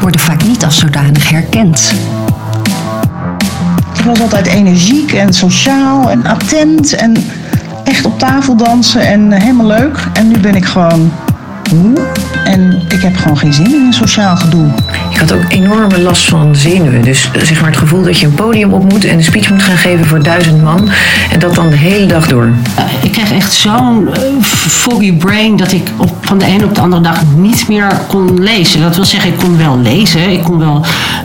worden vaak niet als zodanig herkend. Ik was altijd energiek en sociaal en attent en echt op tafel dansen en helemaal leuk. En nu ben ik gewoon moe en ik heb gewoon geen zin in een sociaal gedoe. Ik had ook enorme last van zenuwen. Dus zeg maar het gevoel dat je een podium op moet en een speech moet gaan geven voor duizend man. En dat dan de hele dag door. Ik kreeg echt zo'n eh, foggy brain dat ik op, van de ene op de andere dag niet meer kon lezen. Dat wil zeggen, ik kon wel lezen. Ik kon wel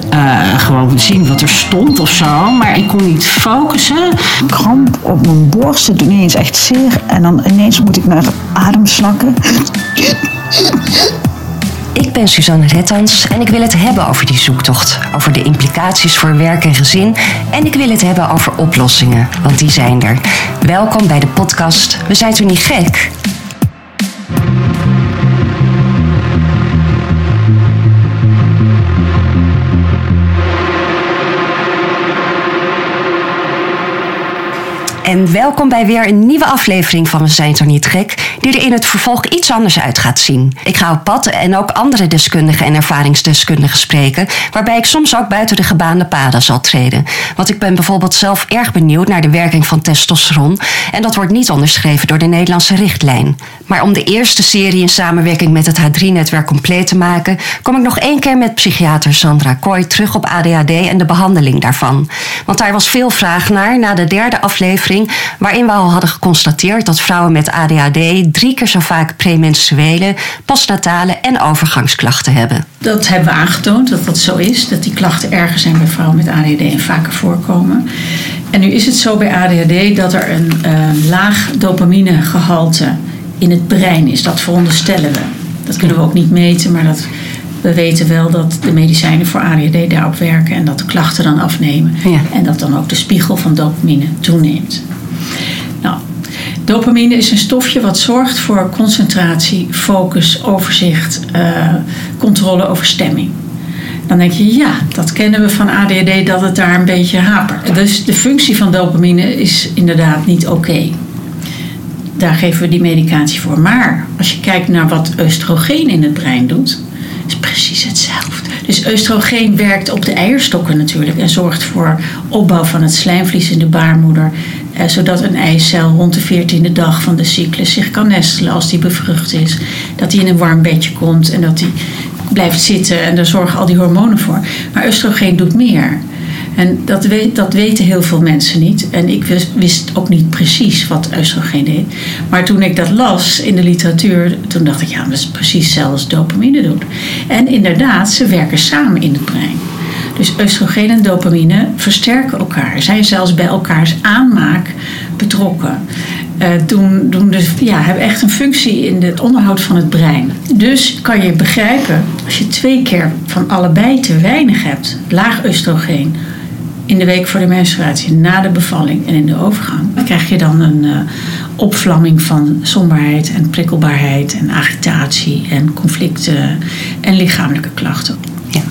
eh, gewoon zien wat er stond of zo. Maar ik kon niet focussen. Kramp op mijn borst, het doet ineens echt zeer. En dan ineens moet ik naar adem snakken. Ik ben Suzanne Rettans en ik wil het hebben over die zoektocht. Over de implicaties voor werk en gezin. En ik wil het hebben over oplossingen, want die zijn er. Welkom bij de podcast We zijn toen niet gek? En welkom bij weer een nieuwe aflevering van We zijn toch niet gek, die er in het vervolg iets anders uit gaat zien. Ik ga op pad en ook andere deskundigen en ervaringsdeskundigen spreken, waarbij ik soms ook buiten de gebaande paden zal treden. Want ik ben bijvoorbeeld zelf erg benieuwd naar de werking van testosteron en dat wordt niet onderschreven door de Nederlandse richtlijn. Maar om de eerste serie in samenwerking met het H3-netwerk compleet te maken, kom ik nog één keer met psychiater Sandra Kooi terug op ADHD en de behandeling daarvan. Want daar was veel vraag naar na de derde aflevering waarin we al hadden geconstateerd dat vrouwen met ADHD drie keer zo vaak premenstruele, postnatale en overgangsklachten hebben. Dat hebben we aangetoond dat dat zo is, dat die klachten erger zijn bij vrouwen met ADHD en vaker voorkomen. En nu is het zo bij ADHD dat er een uh, laag dopaminegehalte in het brein is. Dat veronderstellen we. Dat kunnen we ook niet meten, maar dat, we weten wel dat de medicijnen voor ADHD daarop werken en dat de klachten dan afnemen. Ja. En dat dan ook de spiegel van dopamine toeneemt. Nou, dopamine is een stofje wat zorgt voor concentratie, focus, overzicht, uh, controle over stemming. Dan denk je, ja, dat kennen we van ADHD dat het daar een beetje hapert. Dus de functie van dopamine is inderdaad niet oké. Daar geven we die medicatie voor. Maar als je kijkt naar wat oestrogeen in het brein doet, is precies hetzelfde. Dus oestrogeen werkt op de eierstokken natuurlijk en zorgt voor opbouw van het slijmvlies in de baarmoeder, eh, zodat een eicel rond de 14e dag van de cyclus zich kan nestelen als die bevrucht is. Dat die in een warm bedje komt en dat die blijft zitten en daar zorgen al die hormonen voor. Maar oestrogeen doet meer. En dat, weet, dat weten heel veel mensen niet. En ik wist, wist, ook niet precies wat oestrogeen deed. Maar toen ik dat las in de literatuur, toen dacht ik, ja, dat is precies hetzelfde als dopamine doet. En inderdaad, ze werken samen in het brein. Dus oestrogeen en dopamine versterken elkaar, zijn zelfs bij elkaars aanmaak betrokken. Uh, doen, doen dus, ja, hebben echt een functie in het onderhoud van het brein. Dus kan je begrijpen, als je twee keer van allebei te weinig hebt, laag oestrogeen, in de week voor de menstruatie, na de bevalling en in de overgang, dan krijg je dan een uh, opvlamming van somberheid en prikkelbaarheid en agitatie en conflicten en lichamelijke klachten. Ja.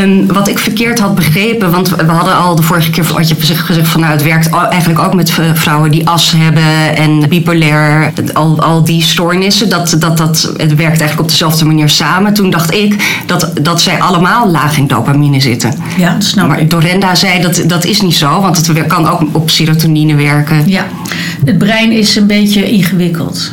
Um, wat ik verkeerd had begrepen, want we hadden al de vorige keer had je gezegd van nou het werkt eigenlijk ook met vrouwen die as hebben en bipolair, al, al die stoornissen, dat, dat, dat het werkt eigenlijk op dezelfde manier samen. Toen dacht ik dat, dat zij allemaal laag in dopamine zitten. Ja, dat snap maar ik. Dorenda zei dat dat is niet zo, want het kan ook op serotonine werken. Ja, het brein is een beetje ingewikkeld.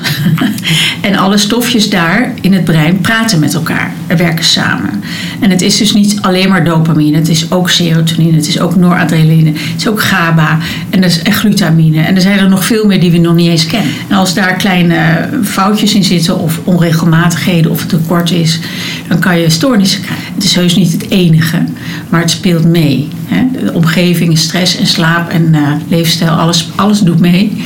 en alle stofjes daar in het brein praten met elkaar, er werken samen. En het is dus niet alleen maar dopamine. Het is ook serotonine, het is ook noradrenaline, het is ook GABA en, en glutamine. En er zijn er nog veel meer die we nog niet eens kennen. En als daar kleine foutjes in zitten of onregelmatigheden of het tekort is, dan kan je stoornissen krijgen. Het is heus niet het enige, maar het speelt mee. Hè? De omgeving, stress en slaap en uh, leefstijl, alles, alles doet mee.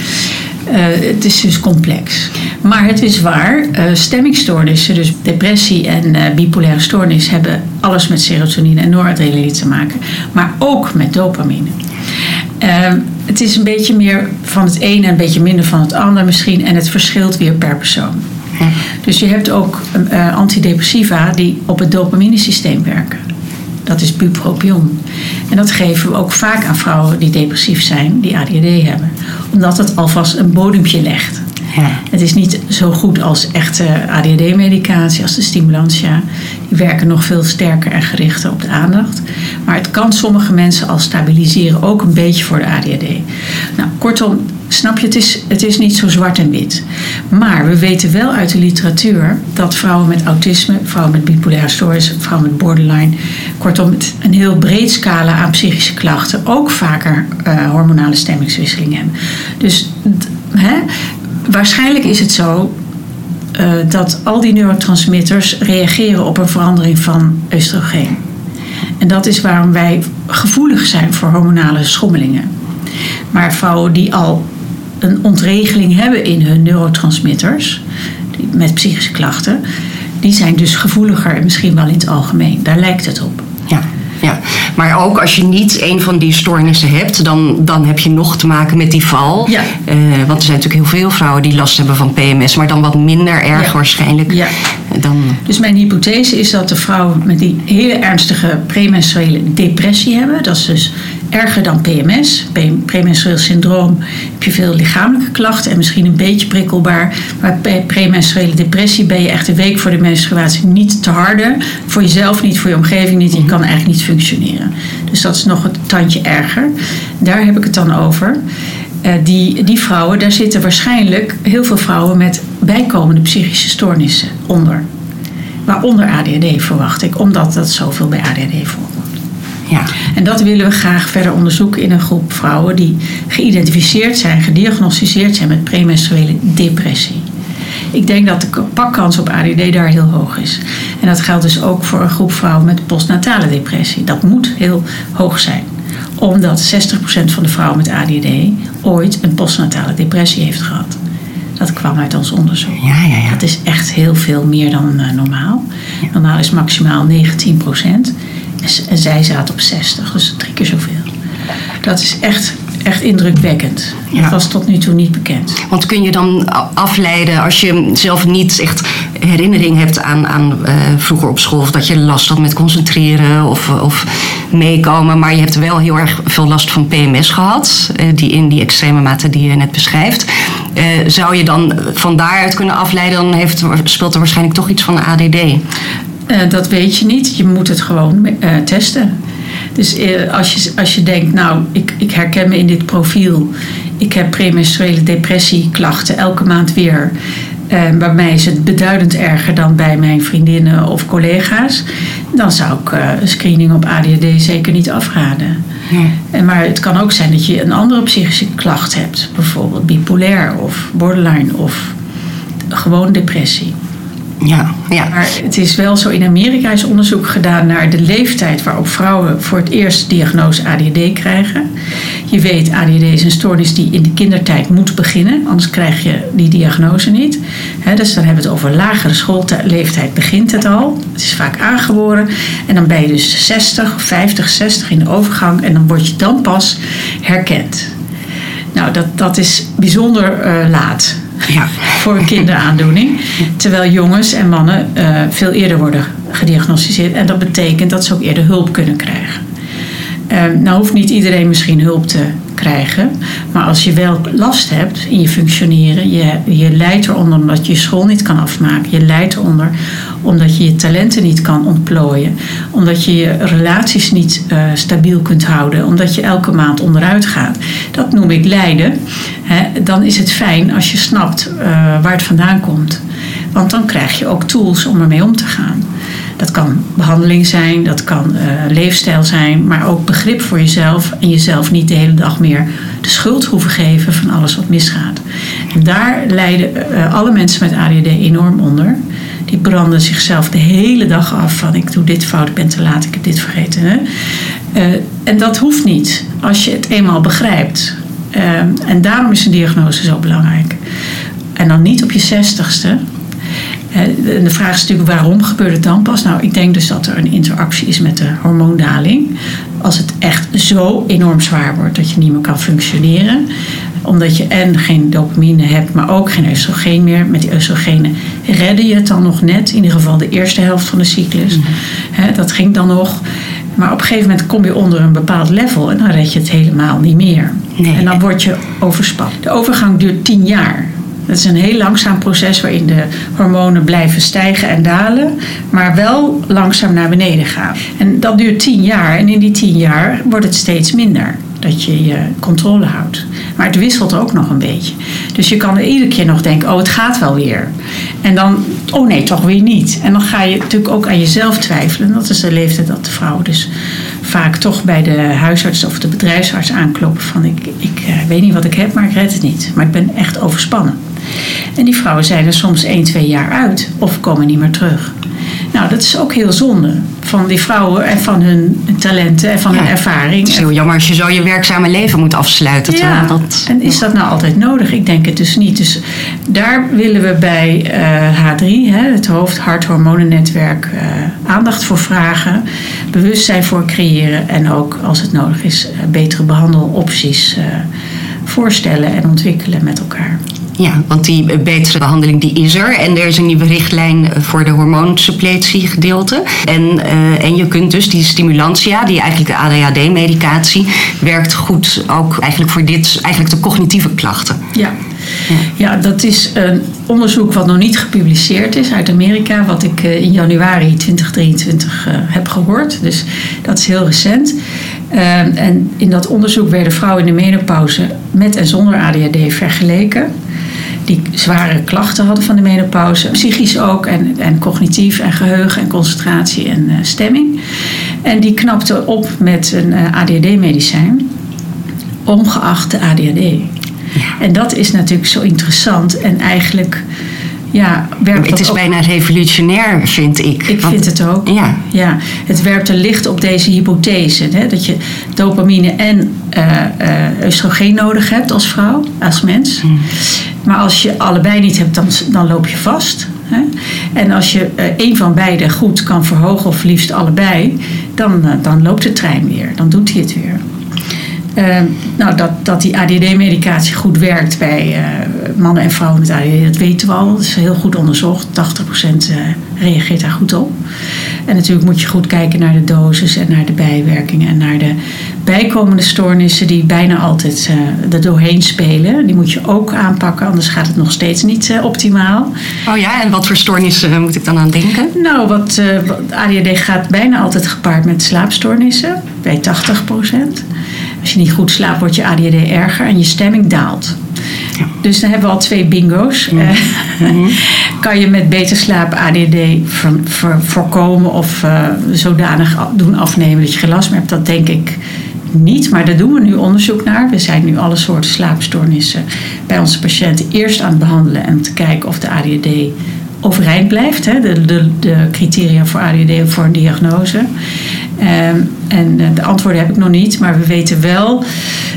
Uh, het is dus complex. Maar het is waar, uh, stemmingstoornissen, dus depressie en uh, bipolaire stoornis, hebben alles met serotonine en noradrenaline te maken, maar ook met dopamine. het is een beetje meer van het ene en een beetje minder van het ander misschien, en het verschilt weer per persoon. Dus je hebt ook antidepressiva die op het dopaminesysteem werken. Dat is bupropion. En dat geven we ook vaak aan vrouwen die depressief zijn, die ADHD hebben. Omdat het alvast een bodempje legt. Ja. Het is niet zo goed als echte ADHD-medicatie, als de stimulantia. Die werken nog veel sterker en gerichter op de aandacht. Maar het kan sommige mensen al stabiliseren, ook een beetje voor de ADHD. Nou, kortom, snap je, het is, het is niet zo zwart en wit. Maar we weten wel uit de literatuur dat vrouwen met autisme, vrouwen met bipolaire stoornis, vrouwen met borderline, kortom, een heel breed scala aan psychische klachten ook vaker eh, hormonale stemmingswisselingen hebben. Dus hè, waarschijnlijk is het zo eh, dat al die neurotransmitters reageren op een verandering van oestrogeen. En dat is waarom wij gevoelig zijn voor hormonale schommelingen. Maar vrouwen die al een ontregeling hebben in hun neurotransmitters, die- met psychische klachten, die zijn dus gevoeliger en misschien wel in het algemeen. Daar lijkt het op. Ja, ja. Maar ook als je niet een van die stoornissen hebt, dan, dan heb je nog te maken met die val. Ja. Eh, want er zijn natuurlijk heel veel vrouwen die last hebben van PMS, maar dan wat minder erg Ja. waarschijnlijk. Ja. Dan, Dus mijn hypothese is dat de vrouwen met die hele ernstige premenstruele depressie hebben. Dat is dus erger dan PMS. Pre- Premenstrueel syndroom heb je veel lichamelijke klachten en misschien een beetje prikkelbaar. Maar bij premenstruele depressie ben je echt een week voor de menstruatie niet te harde. Voor jezelf niet, voor je omgeving niet. Je kan eigenlijk niet functioneren. Dus dat is nog een tandje erger. Daar heb ik het dan over. Eh, die, die vrouwen, daar zitten waarschijnlijk heel veel vrouwen met bijkomende psychische stoornissen onder. Waaronder ADHD verwacht ik, omdat dat zoveel bij ADHD voorkomt. Ja. En dat willen we graag verder onderzoeken in een groep vrouwen die geïdentificeerd zijn, gediagnosticeerd zijn met premenstruele depressie. Ik denk dat de pakkans op ADD daar heel hoog is. En dat geldt dus ook voor een groep vrouwen met postnatale depressie. Dat moet heel hoog zijn. Omdat 60% van de vrouwen met ADD ooit een postnatale depressie heeft gehad. Dat kwam uit ons onderzoek. Ja, ja, ja. Dat is echt heel veel meer dan eh, normaal. Normaal is maximaal 19 En, zij zaten op 60, dus drie keer zoveel. Dat is echt, echt indrukwekkend. Ja. Dat was tot nu toe niet bekend. Want kun je dan afleiden als je zelf niet echt herinnering hebt aan, aan eh, vroeger op school, of dat je last had met concentreren of, of meekomen, maar je hebt wel heel erg veel last van PMS gehad, eh, die in die extreme mate die je net beschrijft. Eh, zou je dan van daaruit kunnen afleiden, dan heeft, speelt er waarschijnlijk toch iets van ADD. Eh, dat weet je niet. Je moet het gewoon eh, testen. Dus eh, als, je, als je denkt, nou, ik, ik herken me in dit profiel. Ik heb premenstruele depressieklachten elke maand weer. Bij mij is het beduidend erger dan bij mijn vriendinnen of collega's. Dan zou ik een screening op ADHD zeker niet afraden. En maar het kan ook zijn dat je een andere psychische klacht hebt. Bijvoorbeeld bipolair of borderline of gewoon depressie. Ja, ja. Maar het is wel zo, in Amerika is onderzoek gedaan naar de leeftijd waarop vrouwen voor het eerst diagnose ADHD krijgen. Je weet, ADHD is een stoornis die in de kindertijd moet beginnen, anders krijg je die diagnose niet. Dus dan hebben we het over lagere schoolleeftijd begint het al. Het is vaak aangeboren en dan ben je dus 60, 50, 60 in de overgang en dan word je dan pas herkend. Nou, dat, dat is bijzonder eh, laat ja. voor een kinderaandoening. Terwijl jongens en mannen eh, veel eerder worden gediagnosticeerd. En dat betekent dat ze ook eerder hulp kunnen krijgen. Ehm, nou hoeft niet iedereen misschien hulp te krijgen. Maar als je wel last hebt in je functioneren. Je, je lijdt eronder omdat je je school niet kan afmaken. Je lijdt eronder omdat je je talenten niet kan ontplooien. Omdat je je relaties niet eh, stabiel kunt houden. Omdat je elke maand onderuit gaat. Dat noem ik lijden. Dan is het fijn als je snapt eh, waar het vandaan komt. Want dan krijg je ook tools om ermee om te gaan. Dat kan behandeling zijn, dat kan eh, leefstijl zijn, maar ook begrip voor jezelf en jezelf niet de hele dag meer de schuld hoeven geven van alles wat misgaat. En daar lijden eh, alle mensen met ADD enorm onder. Die branden zichzelf de hele dag af van ik doe dit fout, ik ben te laat, ik heb dit vergeten. Hè? Eh, en dat hoeft niet als je het eenmaal begrijpt. Eh, en daarom is een diagnose zo belangrijk. En dan niet op je zestigste, en de vraag is natuurlijk waarom gebeurt het dan pas? Nou, ik denk dus dat er een interactie is met de hormoondaling. Als het echt zo enorm zwaar wordt dat je niet meer kan functioneren. Omdat je en geen dopamine hebt, maar ook geen oestrogeen meer. Met die oestrogenen redde je het dan nog net. In ieder geval de eerste helft van de cyclus. Hè, dat ging dan nog. Maar op een gegeven moment kom je onder een bepaald level en dan red je het helemaal niet meer. Nee. En dan word je overspat. De overgang duurt tien jaar. Dat is een heel langzaam proces waarin de hormonen blijven stijgen en dalen, maar wel langzaam naar beneden gaan. En dat duurt tien jaar en in die tien jaar wordt het steeds minder dat je je controle houdt. Maar het wisselt ook nog een beetje. Dus je kan er iedere keer nog denken, oh het gaat wel weer. En dan, oh nee, toch weer niet. En dan ga je natuurlijk ook aan jezelf twijfelen. Dat is de leeftijd dat de vrouw dus vaak toch bij de huisarts of de bedrijfsarts aankloppen van ik, ik eh, weet niet wat ik heb, maar ik red het niet. Maar ik ben echt overspannen. En die vrouwen zijn er soms 1, 2 jaar uit of komen niet meer terug. Nou, dat is ook heel zonde van die vrouwen en van hun talenten en van hun ervaring. Het is heel jammer als je zo je werkzame leven moet afsluiten. Ja, dat, en is dat nou altijd nodig? Ik denk het dus niet. Dus daar willen we bij eh, H3, hè, het hoofd-hart-hormonennetwerk, eh, aandacht voor vragen. Bewustzijn voor creëren. En ook, als het nodig is, eh, betere behandelopties eh, voorstellen en ontwikkelen met elkaar. Ja, want die betere behandeling die is er. En er is een nieuwe richtlijn eh, voor de hormoonsuppletiegedeelte. En, eh, en je kunt dus die stimulantia, die eigenlijk de ADHD-medicatie, werkt goed ook eigenlijk voor dit, eigenlijk de cognitieve klachten. Ja. Ja, dat is een onderzoek wat nog niet gepubliceerd is uit Amerika, wat ik eh, in januari 2023 eh, heb gehoord. Dus dat is heel recent. Eh, en in dat onderzoek werden vrouwen in de menopauze met en zonder ADHD vergeleken. Die zware klachten hadden van de menopauze, psychisch ook, en, en cognitief en geheugen en concentratie en eh, stemming. En die knapten op met een eh, ADHD-medicijn, ongeacht de ADHD. En dat is natuurlijk zo interessant en eigenlijk ja, werkt Het is bijna revolutionair, vind ik. Ik Want- vind het ook. Ja. Ja, het werpt er licht op deze hypothese. Hè, dat je dopamine en eh, oestrogeen nodig hebt als vrouw, als mens. Hmm. Maar als je allebei niet hebt, dan, dan loop je vast. Hè? En als je eh, één van beide goed kan verhogen, of liefst allebei, dan, dan loopt de trein weer. Dan doet hij het weer. Eh, nou, dat, dat die ADD-medicatie goed werkt bij eh, mannen en vrouwen met ADD, dat weten we al. Dat is heel goed onderzocht. 80% eh, reageert daar goed op. En natuurlijk moet je goed kijken naar de dosis en naar de bijwerkingen en naar de bijkomende stoornissen die bijna altijd eh er doorheen spelen. Die moet je ook aanpakken, anders gaat het nog steeds niet optimaal. Oh ja, en wat voor stoornissen moet ik dan aan denken? Nou, wat, wat- ADHD gaat bijna altijd gepaard met slaapstoornissen, bij 80%. Als je niet goed slaapt, wordt je ADHD erger en je stemming daalt. Dus dan hebben we al twee bingo's. Eh, kan je met beter slaap ver- voorkomen of eh, zodanig doen afnemen dat je geen last meer hebt? Dat denk ik niet, maar daar doen we nu onderzoek naar. We zijn nu alle soorten slaapstoornissen bij onze patiënten eerst aan het behandelen en te kijken of de ADHD overeind blijft. Hè, de, de, de criteria voor ADHD voor een diagnose. Ehm, en eh, de antwoorden heb ik nog niet, maar we weten wel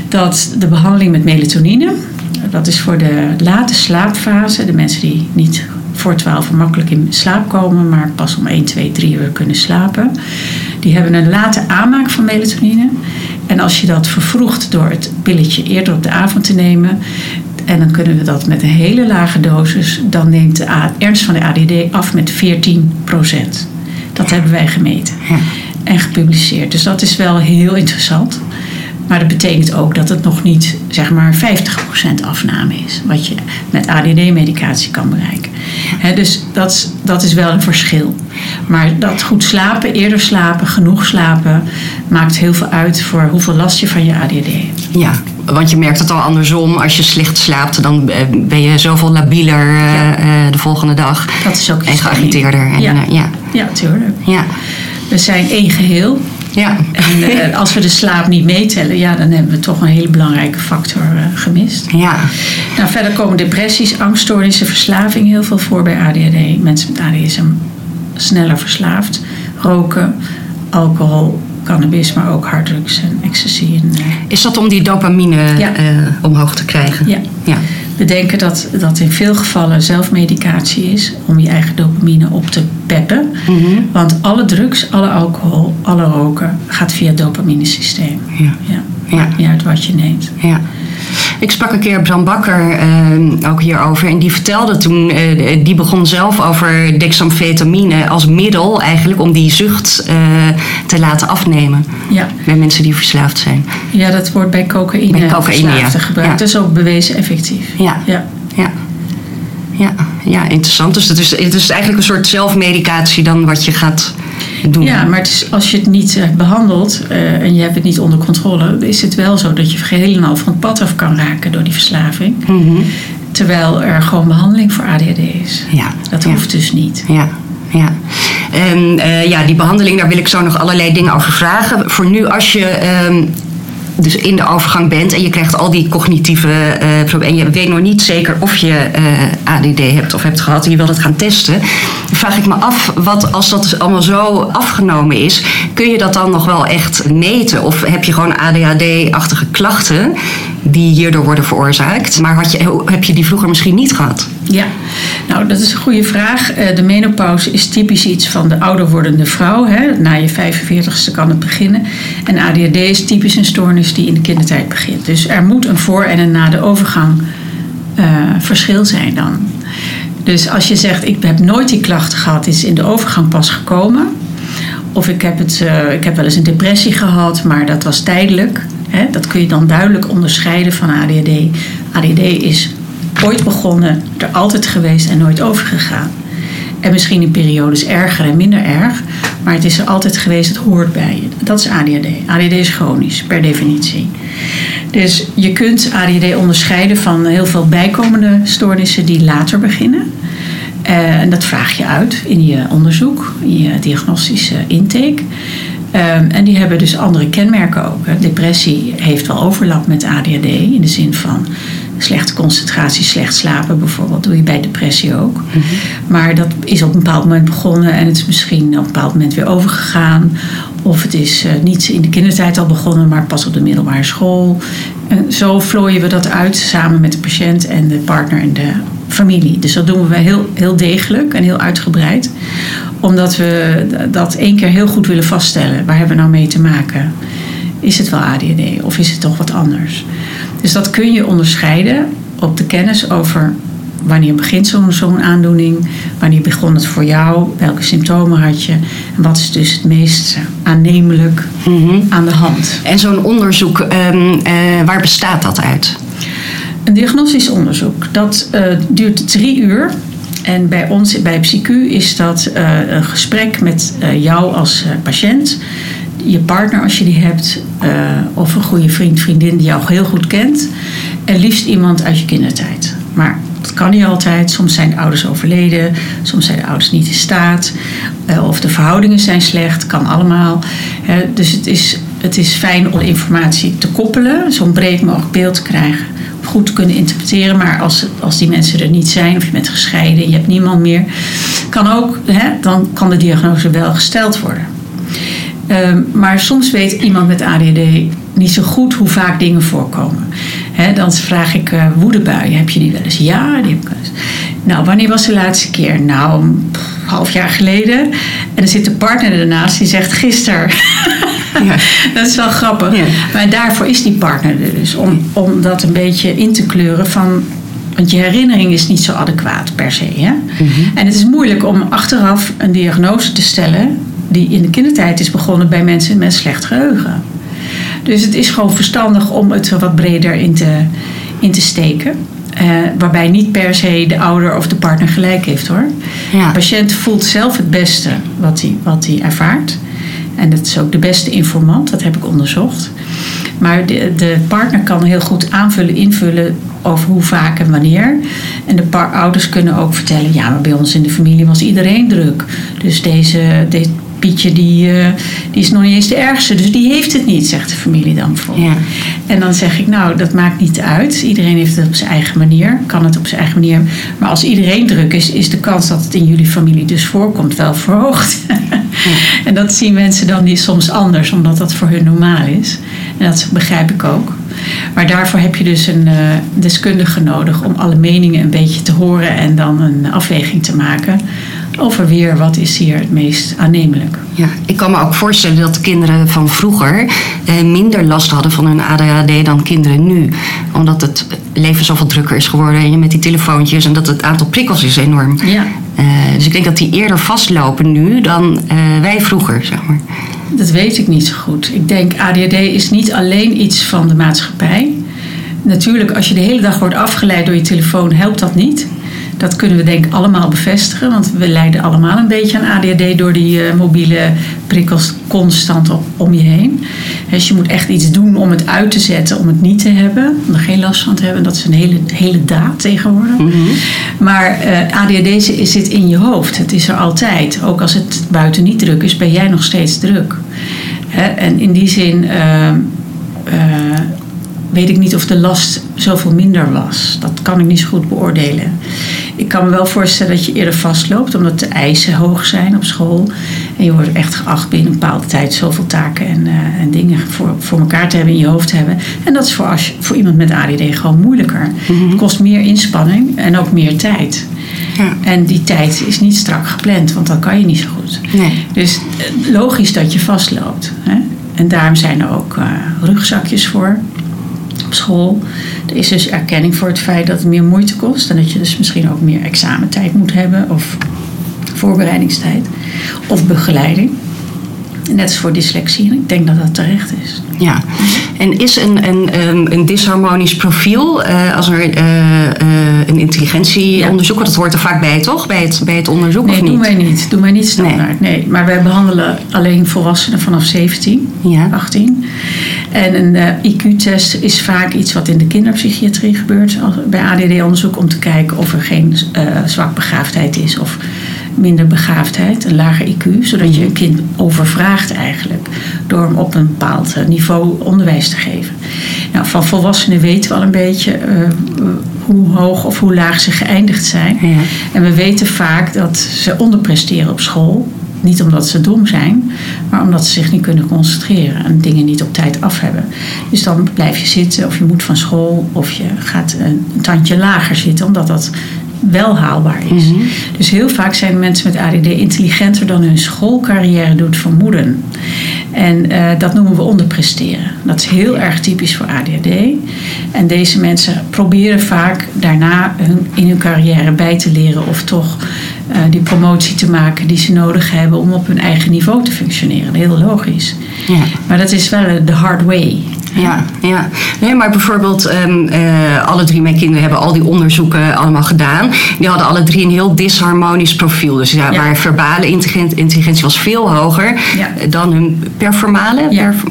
dat de behandeling met melatonine, dat is voor de late slaapfase, de mensen die niet voor 12 makkelijk in slaap komen, maar pas om 1, 2, 3 uur kunnen slapen, die hebben een late aanmaak van melatonine. En als je dat vervroegt door het pilletje eerder op de avond te nemen, en dan kunnen we dat met een hele lage dosis, dan neemt de ernst van de ADD af met 14% Dat hebben wij gemeten en gepubliceerd. Dus dat is wel heel interessant. Maar dat betekent ook dat het nog niet zeg maar 50% afname is. Wat je met ADD-medicatie kan bereiken. Dus dat, is- dat is wel een verschil. Maar dat goed slapen, eerder slapen, genoeg slapen... maakt heel veel uit voor hoeveel last je van je ADD hebt. Ja, want je merkt het al andersom. Als je slecht slaapt, dan eh, ben je zoveel labieler eh, Ja. eh, de volgende dag. Dat is ook En geagiteerder. En, Ja. ja. Ja, tuurlijk. Ja. We zijn één geheel. Ja. En als we de slaap niet meetellen, ja, dan hebben we toch een hele belangrijke factor gemist. Ja. Nou, verder komen depressies, angststoornissen, verslaving heel veel voor bij ADHD. Mensen met ADHD zijn sneller verslaafd. Roken, alcohol, cannabis, maar ook harddrugs en ecstasy. En, eh, Is dat om die dopamine Ja. eh, omhoog te krijgen? ja. Ja. We denken dat dat in veel gevallen zelfmedicatie is om je eigen dopamine op te peppen. Want alle drugs, alle alcohol, alle roken gaat via het dopaminesysteem. Ja. Ja. Ja. Maakt niet uit wat je neemt. Ja. Ik sprak een keer Bram Bakker eh, ook hierover. En die vertelde toen, eh, die begon zelf over dexamfetamine als middel eigenlijk om die zucht eh, te laten afnemen. Ja. Bij mensen die verslaafd zijn. ja, dat wordt bij cocaïne, Bij cocaïne, ja. gebruikt. Ja. Is ook bewezen effectief. Ja. ja. Ja. ja, ja, interessant. Dus het is, het is eigenlijk een soort zelfmedicatie dan wat je gaat doen. Ja, maar het is, als je het niet eh, behandelt eh, en je hebt het niet onder controle, is het wel zo dat je geheel en al van het pad af kan raken door die verslaving. Mhm. Terwijl er gewoon behandeling voor ADHD is. Ja, Dat ja. hoeft dus niet. Ja, ja. En eh, ja, die behandeling, daar wil ik zo nog allerlei dingen over vragen. Voor nu, als je ehm, dus in de overgang bent en je krijgt al die cognitieve eh problemen... en je weet nog niet zeker of je eh, ADD hebt of hebt gehad... en je wilt het gaan testen... vraag ik me af, wat, als dat dus allemaal zo afgenomen is... kun je dat dan nog wel echt meten? Of heb je gewoon ADHD-achtige klachten die hierdoor worden veroorzaakt... maar had je, heb je die vroeger misschien niet gehad? Ja, nou dat is een goede vraag. Eh, De menopauze is typisch iets van de ouder wordende vrouw. Hè. Na je 45ste kan het beginnen. En ADHD is typisch een stoornis die in de kindertijd begint. Dus er moet een voor en een na de overgang eh, verschil zijn dan. Dus als je zegt, ik heb nooit die klachten gehad, is in de overgang pas gekomen. Of ik heb, het, eh, ik heb wel eens een depressie gehad, maar dat was tijdelijk. Hè, dat kun je dan duidelijk onderscheiden van ADHD. ADHD is ooit begonnen, er altijd geweest en nooit overgegaan. En misschien in periodes erger en minder erg, maar het is er altijd geweest, het hoort bij je. Dat is ADHD. ADHD is chronisch, per definitie. Dus je kunt ADHD onderscheiden van heel veel bijkomende stoornissen die later beginnen. Eh, en dat vraag je uit in je onderzoek, in je diagnostische intake. Ehm, en die hebben dus andere kenmerken ook. Depressie heeft wel overlap met ADHD in de zin van slechte concentratie, slecht slapen bijvoorbeeld. doe je bij depressie ook. Maar dat is op een bepaald moment begonnen en het is misschien op een bepaald moment weer overgegaan. Of het is eh, niet in de kindertijd al begonnen, maar pas op de middelbare school. En zo vlooien we dat uit samen met de patiënt en de partner en de familie. Dus dat doen we heel, heel degelijk en heel uitgebreid. Omdat we dat één keer heel goed willen vaststellen. Waar hebben we nou mee te maken? Is het wel ADHD of is het toch wat anders? Dus dat kun je onderscheiden op de kennis over wanneer begint zo'n aandoening, wanneer begon het voor jou, welke symptomen had je en wat is dus het meest aannemelijk aan de hand. En zo'n onderzoek, ehm, eh, waar bestaat dat uit? Een diagnostisch onderzoek, dat eh, duurt drie uur. En bij ons, bij PsyQ, is dat eh, een gesprek met jou als patiënt, je partner als je die hebt, eh, of een goede vriend, vriendin die jou heel goed kent. En liefst iemand uit je kindertijd. Maar dat kan niet altijd. Soms zijn de ouders overleden, soms zijn de ouders niet in staat. eh, of de verhoudingen zijn slecht, kan allemaal. Dus het is, het is fijn om informatie te koppelen, zo'n breed mogelijk beeld te krijgen. Goed te kunnen interpreteren, maar als, als die mensen er niet zijn, of je bent gescheiden, je hebt niemand meer, kan ook, hè, dan kan de diagnose wel gesteld worden. Ehm, maar soms weet iemand met ADHD niet zo goed hoe vaak dingen voorkomen. Dan vraag ik eh, woedebuien. Heb je die wel eens? Ja, die heb ik wel eens. Nou, wanneer was de laatste keer? Nou, een half jaar geleden. En dan zit de partner ernaast die zegt gisteren. Ja. dat is wel grappig. Ja. Maar daarvoor is die partner er dus. Om, om dat een beetje in te kleuren van... Want je herinnering is niet zo adequaat per se. Hè? En het is moeilijk om achteraf een diagnose te stellen... die in de kindertijd is begonnen bij mensen met slecht geheugen. Dus het is gewoon verstandig om het wat breder in te, in te steken. Eh, waarbij niet per se de ouder of de partner gelijk heeft hoor. Ja. De patiënt voelt zelf het beste wat hij, wat hij ervaart. En dat is ook de beste informant, dat heb ik onderzocht. Maar de, de partner kan heel goed aanvullen, invullen over hoe vaak en wanneer. En de ouders kunnen ook vertellen, ja, maar bij ons in de familie was iedereen druk. Dus deze, dit Pietje die, eh, die is nog niet eens de ergste, dus die heeft het niet, zegt de familie dan bijvoorbeeld. Ja. En dan zeg ik, nou, dat maakt niet uit. Iedereen heeft het op zijn eigen manier, kan het op zijn eigen manier. Maar als iedereen druk is, is de kans dat het in jullie familie dus voorkomt wel verhoogd. en dat zien mensen dan niet soms anders, omdat dat voor hun normaal is. En dat begrijp ik ook. Maar daarvoor heb je dus een eh, deskundige nodig om alle meningen een beetje te horen en dan een afweging te maken over weer wat is hier het meest aannemelijk. Ja, ik kan me ook voorstellen dat kinderen van vroeger eh, minder last hadden van hun ADHD dan kinderen nu. Omdat het leven zoveel drukker is geworden en je met die telefoontjes en dat het aantal prikkels is enorm. Ja. Eh, dus ik denk dat die eerder vastlopen nu dan eh, wij vroeger, zeg maar. Dat weet ik niet zo goed. Ik denk ADHD is niet alleen iets van de maatschappij. Natuurlijk, als je de hele dag wordt afgeleid door je telefoon, helpt dat niet. Dat kunnen we denk ik allemaal bevestigen, want we lijden allemaal een beetje aan ADHD door die eh, mobiele prikkels constant op, om je heen. Dus je moet echt iets doen om het uit te zetten, om het niet te hebben, om er geen last van te hebben. Dat is een hele, hele daad tegenwoordig. Maar eh, ADHD zit- in je hoofd. Het is er altijd. Ook als het buiten niet druk is, ben jij nog steeds druk. Hè, en in die zin eh, eh, weet ik niet of de last zoveel minder was. Dat kan ik niet zo goed beoordelen. Ik kan me wel voorstellen dat je eerder vastloopt, omdat de eisen hoog zijn op school. En je wordt echt geacht binnen een bepaalde tijd zoveel taken en, eh, en dingen voor, voor elkaar te hebben in je hoofd te hebben. En dat is voor, als je, voor iemand met ADD gewoon moeilijker. Het kost meer inspanning en ook meer tijd. Ja. En die tijd is niet strak gepland, want dat kan je niet zo goed. Nee. Dus eh, logisch dat je vastloopt. Hè? En daarom zijn er ook eh, rugzakjes voor school. Er is dus erkenning voor het feit dat het meer moeite kost. En dat je dus misschien ook meer examentijd moet hebben. Of voorbereidingstijd. Of begeleiding. Net als voor dyslexie. Ik denk dat dat terecht is. Ja, en is een, een, een, een disharmonisch profiel, eh, als er eh, eh, een intelligentieonderzoek, want dat hoort er vaak bij, toch? Bij het, bij het onderzoek, Nee, of niet? doen wij niet. Doen wij niet standaard. Nee. Maar wij behandelen alleen volwassenen vanaf 17, Ja. 18. En een IQ-test is vaak iets wat in de kinderpsychiatrie gebeurt als- bij ADD-onderzoek om te kijken of er geen zwakbegaafdheid is of minder begaafdheid, een lager IQ, zodat je een kind overvraagt eigenlijk door hem op een bepaald eh, niveau onderwijs te geven. Nou, van volwassenen weten we al een beetje eh, hoe hoog of hoe laag ze geëindigd zijn. Ja. En we weten vaak dat ze onderpresteren op school. Niet omdat ze dom zijn, maar omdat ze zich niet kunnen concentreren en dingen niet op tijd af hebben. Dus dan blijf je zitten of je moet van school of je gaat een tandje lager zitten, omdat dat wel haalbaar is. Dus heel vaak zijn mensen met ADD intelligenter dan hun schoolcarrière doet vermoeden. En eh, dat noemen we onderpresteren. Dat is heel erg typisch voor ADHD. En deze mensen proberen vaak daarna hun, in hun carrière bij te leren of toch eh, die promotie te maken die ze nodig hebben om op hun eigen niveau te functioneren. Heel logisch. Ja. Maar dat is wel de hard way. Ja, ja. Nee, maar bijvoorbeeld, ehm, eh, alle drie mijn kinderen hebben al die onderzoeken allemaal gedaan. Die hadden alle drie een heel disharmonisch profiel. Dus ja, Ja. waar verbale intelligen- intelligentie was veel hoger Ja. dan hun performale. Ja, perf-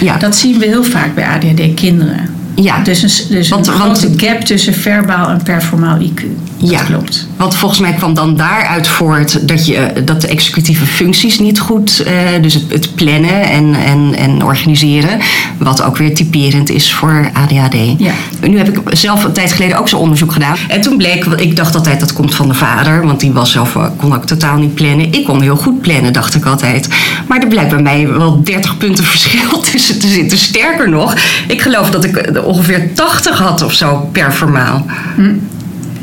ja. Dat zien we heel vaak bij ADHD-kinderen. Ja. Dus een, dus Want- een want- grote gap tussen verbaal en performaal IQ. Dat Ja. klopt. Want volgens mij kwam dan daaruit voort dat, je, eh, dat de executieve functies niet goed, eh, dus het, het plannen en, en, en organiseren, wat ook weer typerend is voor ADHD. Ja. Nu heb ik zelf een tijd geleden ook zo'n onderzoek gedaan. En toen bleek, ik dacht altijd dat komt van de vader, want die was zelf, eh, kon ook totaal niet plannen. Ik kon heel goed plannen, dacht ik altijd. Maar er blijkt bij mij wel 30 punten verschil tussen te zitten. Sterker nog, ik geloof dat ik ongeveer 80 had of zo per formaal.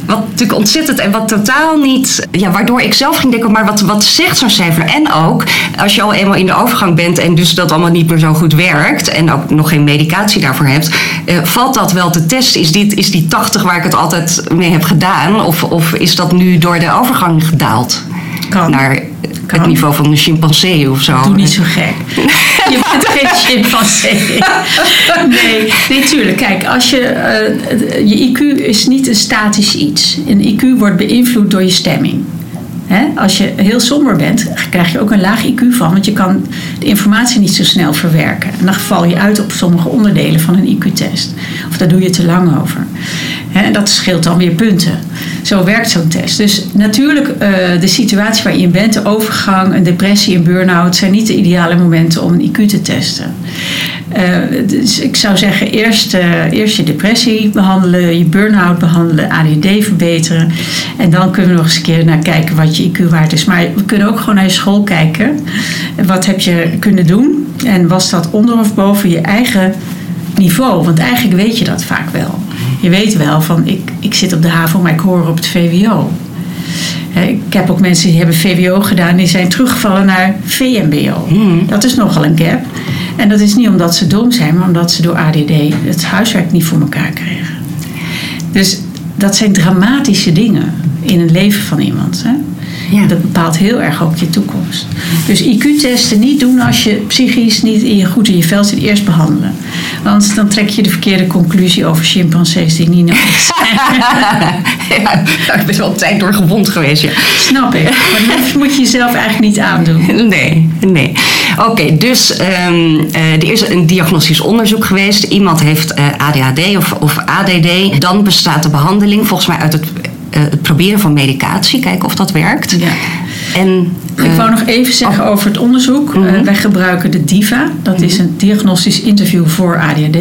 Wat natuurlijk ontzettend en wat totaal niet. Ja, waardoor ik zelf ging denken, maar wat, wat zegt zo'n cijfer? En ook, als je al eenmaal in de overgang bent en dus dat allemaal niet meer zo goed werkt. en ook nog geen medicatie daarvoor hebt. eh, valt dat wel te testen? Is, dit, is die 80 waar ik het altijd mee heb gedaan? Of, of is dat nu door de overgang gedaald? Kan. Naar Kan. het niveau van een chimpansee of zo? Doe niet zo gek. Je bent geen chimpansee. Nee, nee, tuurlijk. Kijk, als je, eh, je IQ is niet een statisch iets. Een IQ wordt beïnvloed door je stemming. Als je heel somber bent, krijg je ook een laag IQ van, want je kan de informatie niet zo snel verwerken. En dan val je uit op sommige onderdelen van een IQ-test. Of daar doe je te lang over. En dat scheelt dan weer punten. Zo werkt zo'n test. Dus natuurlijk, eh, de situatie waarin je bent, de overgang, een depressie, een burn-out, zijn niet de ideale momenten om een IQ te testen. Eh, dus ik zou zeggen, eerst, eh, eerst je depressie behandelen, je burn-out behandelen, ADD verbeteren. En dan kunnen we nog eens een keer naar kijken wat je IQ waard is. Maar we kunnen ook gewoon naar je school kijken. Wat heb je kunnen doen? En was dat onder of boven je eigen niveau? Want eigenlijk weet je dat vaak wel. Je weet wel van, ik, ik zit op de HAVO, maar ik hoor op het VWO. Ik heb ook mensen die hebben VWO gedaan, die zijn teruggevallen naar VMBO. Dat is nogal een gap. En dat is niet omdat ze dom zijn, maar omdat ze door ADD het huiswerk niet voor elkaar krijgen. Dus dat zijn dramatische dingen in het leven van iemand. Hè? Ja. Dat bepaalt heel erg ook je toekomst. Dus IQ-testen niet doen als je psychisch niet in je, goed in je vel zit. Eerst behandelen. Want dan trek je de verkeerde conclusie over chimpansees die niet nodig zijn. ja, ik ben wel een tijd door gewond geweest. Ja. Snap ik. Maar dat moet je jezelf eigenlijk niet aandoen. Nee, nee. Oké, dus ehm, eh, er is een diagnostisch onderzoek geweest. Iemand heeft eh, ADHD of, of ADD. Dan bestaat de behandeling volgens mij uit het, eh, het proberen van medicatie. Kijken of dat werkt. Ja. En, Ik wou nog even zeggen over het onderzoek. Mhm. Eh, wij gebruiken de DIVA. Dat is een diagnostisch interview voor ADHD.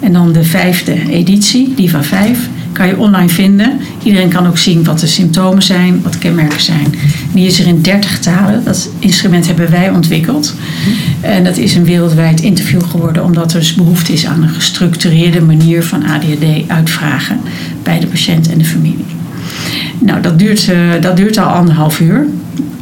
En dan de vijfde editie, DIVA 5, kan je online vinden. Iedereen kan ook zien wat de symptomen zijn, wat de kenmerken zijn. Die is er in 30 talen. Dat instrument hebben wij ontwikkeld. En dat is een wereldwijd interview geworden, omdat er dus behoefte is aan een gestructureerde manier van ADHD uitvragen bij de patiënt en de familie. Nou, dat duurt, eh, dat duurt al anderhalf uur.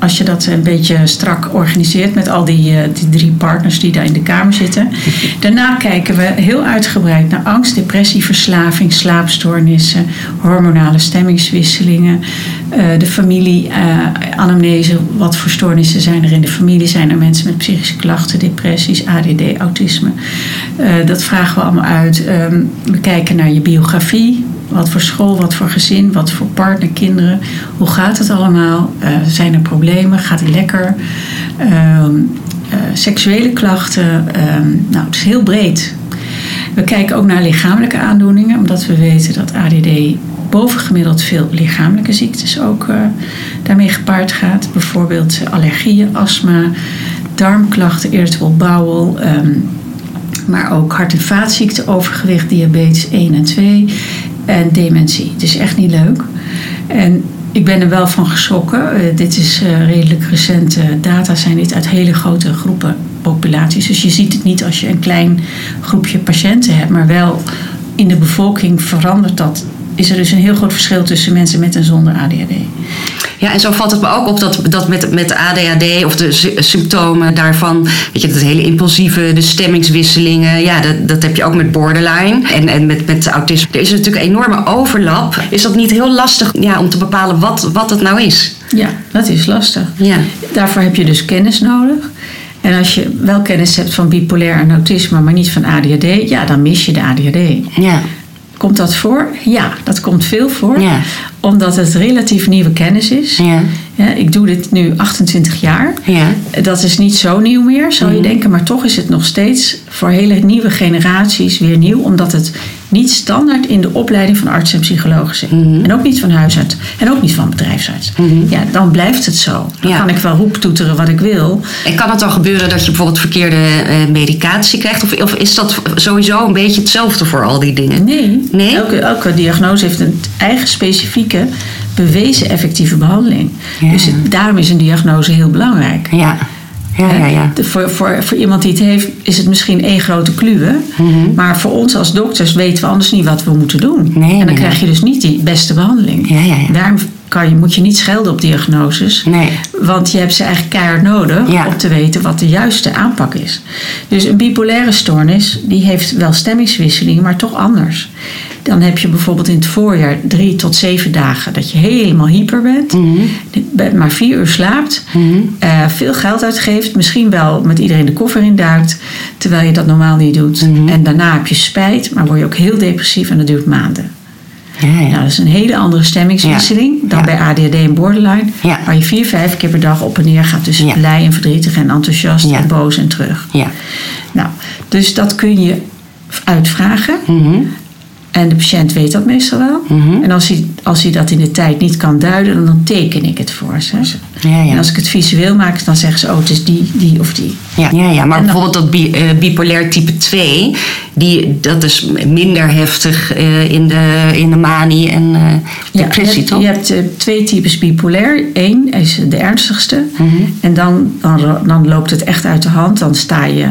Als je dat een beetje strak organiseert met al die, eh, die drie partners die daar in de kamer zitten. Daarna kijken we heel uitgebreid naar angst, depressie, verslaving, slaapstoornissen, hormonale stemmingswisselingen, eh, de familie, eh, anamnese, wat voor stoornissen zijn er in de familie? Zijn er mensen met psychische klachten, depressies, ADD, autisme? Dat vragen we allemaal uit. Ehm, we kijken naar je biografie. Wat voor school, wat voor gezin, wat voor partner, kinderen. Hoe gaat het allemaal? Eh, zijn er problemen? Gaat het lekker? Ehm, eh, seksuele klachten. Ehm, nou, het is heel breed. We kijken ook naar lichamelijke aandoeningen, omdat we weten dat ADD bovengemiddeld veel lichamelijke ziektes ook eh, daarmee gepaard gaat. Bijvoorbeeld allergieën, astma, darmklachten, irritable bowel. ehm, maar ook hart- en vaatziekten, overgewicht, diabetes 1 en 2 en dementie. Het is echt niet leuk. En ik ben er wel van geschrokken. Eh, dit is eh, redelijk recente data, zijn dit uit hele grote groepen populaties. Dus je ziet het niet als je een klein groepje patiënten hebt, maar wel in de bevolking verandert dat. Is er dus een heel groot verschil tussen mensen met en zonder ADHD. Ja, en zo valt het me ook op dat, dat met, met ADHD of de sy- symptomen daarvan, weet je, dat hele impulsieve, de stemmingswisselingen, ja, dat, dat heb je ook met borderline en, en met, met autisme. Er is natuurlijk een enorme overlap. Is dat niet heel lastig ja, om te bepalen wat, wat het nou is? Ja, dat is lastig. Ja. Daarvoor heb je dus kennis nodig. En als je wel kennis hebt van bipolair en autisme, maar niet van ADHD, ja, dan mis je de ADHD. Ja. Komt dat voor? Ja, dat komt veel voor. Ja. Omdat het relatief nieuwe kennis is. Ja. Ja, ik doe dit nu 28 jaar. Ja. Dat is niet zo nieuw meer, zou je Mhm. denken. Maar toch is het nog steeds voor hele nieuwe generaties weer nieuw. Omdat het niet standaard in de opleiding van artsen en psychologen zit. Mhm. En ook niet van huisarts. En ook niet van bedrijfsarts. Ja, dan blijft het zo. Dan Ja. kan ik wel roeptoeteren wat ik wil. En kan het dan gebeuren dat je bijvoorbeeld verkeerde eh, medicatie krijgt? Of, of is dat sowieso een beetje hetzelfde voor al die dingen? Nee, Nee? Elke, elke diagnose heeft een eigen specifieke bewezen effectieve behandeling. Ja. Dus het- daarom is een diagnose heel belangrijk. Ja. Ja, ja, ja. De- voor, voor, voor iemand die het heeft, is het misschien één grote kluwe. Mhm. Maar voor ons als dokters weten we anders niet wat we moeten doen. Nee, en dan nee, krijg je dus niet die beste behandeling. Ja, ja, ja. Daarom kan je, moet je niet schelden op diagnoses. Nee. Want je hebt ze eigenlijk keihard nodig om te weten wat de juiste aanpak is. Dus een bipolaire stoornis, die heeft wel stemmingswisselingen, maar toch anders. Dan heb je bijvoorbeeld in het voorjaar drie tot zeven dagen dat je helemaal hyper bent. Mhm. Maar vier uur slaapt. eh, veel geld uitgeeft. Misschien wel met iedereen de koffer induikt. Terwijl je dat normaal niet doet. Mhm. En daarna heb je spijt. Maar word je ook heel depressief en dat duurt maanden. Ja, ja. Nou, dat is een hele andere stemmingswisseling dan Ja. bij ADHD en borderline. Waar je vier, vijf keer per dag op en neer gaat tussen blij en verdrietig en enthousiast en boos en terug. ja. Nou, dus dat kun je uitvragen. Mhm. En de patiënt weet dat meestal wel. Mhm. En als hij, als hij dat in de tijd niet kan duiden, dan teken ik het voor ze. Ja, ja. En als ik het visueel maak, dan zeggen ze: Oh, het is die, die of die. Ja, ja, ja, maar dan- bijvoorbeeld dat bi- eh, bipolair type 2, die, dat is minder heftig eh, in, de, in de manie en eh, depressie, je hebt, toch? je hebt twee types bipolair. Eén is de ernstigste. Mhm. En dan, dan, dan loopt het echt uit de hand. Dan sta je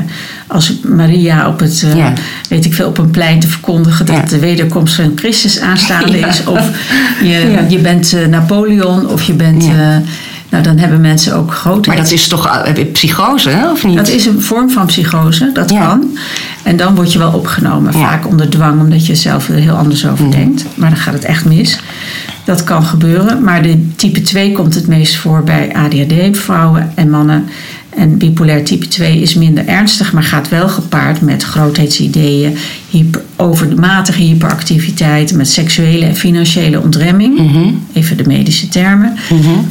als Maria op het, Ja. weet ik veel, op een plein te verkondigen dat Ja. de wederkomst van Christus aanstaande Ja. is. Of je, je bent Napoleon, of je bent. Nou, dan hebben mensen ook grote. Maar dat is toch eh, psychose, hè, of niet? Dat is een vorm van psychose, dat Ja. kan. En dan word je wel opgenomen, Ja. Mhm. vaak onder dwang, omdat je zelf er heel anders over denkt. Maar dan gaat het echt mis. Dat kan gebeuren, maar de type 2 komt het meest voor bij ADHD, vrouwen en mannen. En bipolair type 2 is minder ernstig, maar gaat wel gepaard met grootheidsideeën, hyper, overmatige hyperactiviteit, met seksuele en financiële ontremming, even de medische termen,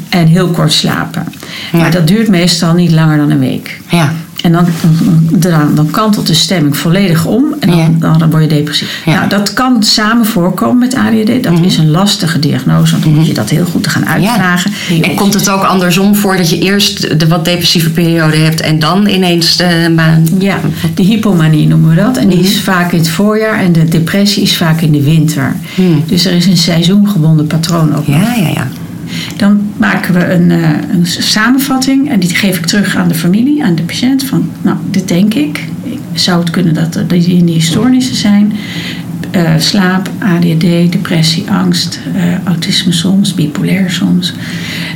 en heel kort slapen. Maar dat duurt meestal niet langer dan een week. Ja. En dan, dan, dan kantelt de stemming volledig om en dan, dan, dan word je depressief. Ja. Nou, dat kan samen voorkomen met ADHD. Dat is een lastige diagnose, want dan moet je dat heel goed gaan uitvragen. En komt het ook andersom voor dat je eerst de wat depressieve periode hebt en dan ineens de maan? Ja, de hypomanie noemen we dat. En die is vaak in het voorjaar en de depressie is vaak in de winter. Dus er is een seizoengebonden patroon ook. Ja, ja, ja. Dan maken we een, eh, een samenvatting en die geef ik terug aan de familie, aan de patiënt. Van, nou, dit denk ik. Zou het kunnen dat er die in die stoornissen zijn? Eh, slaap, ADHD, depressie, angst, eh, autisme soms, bipolair soms.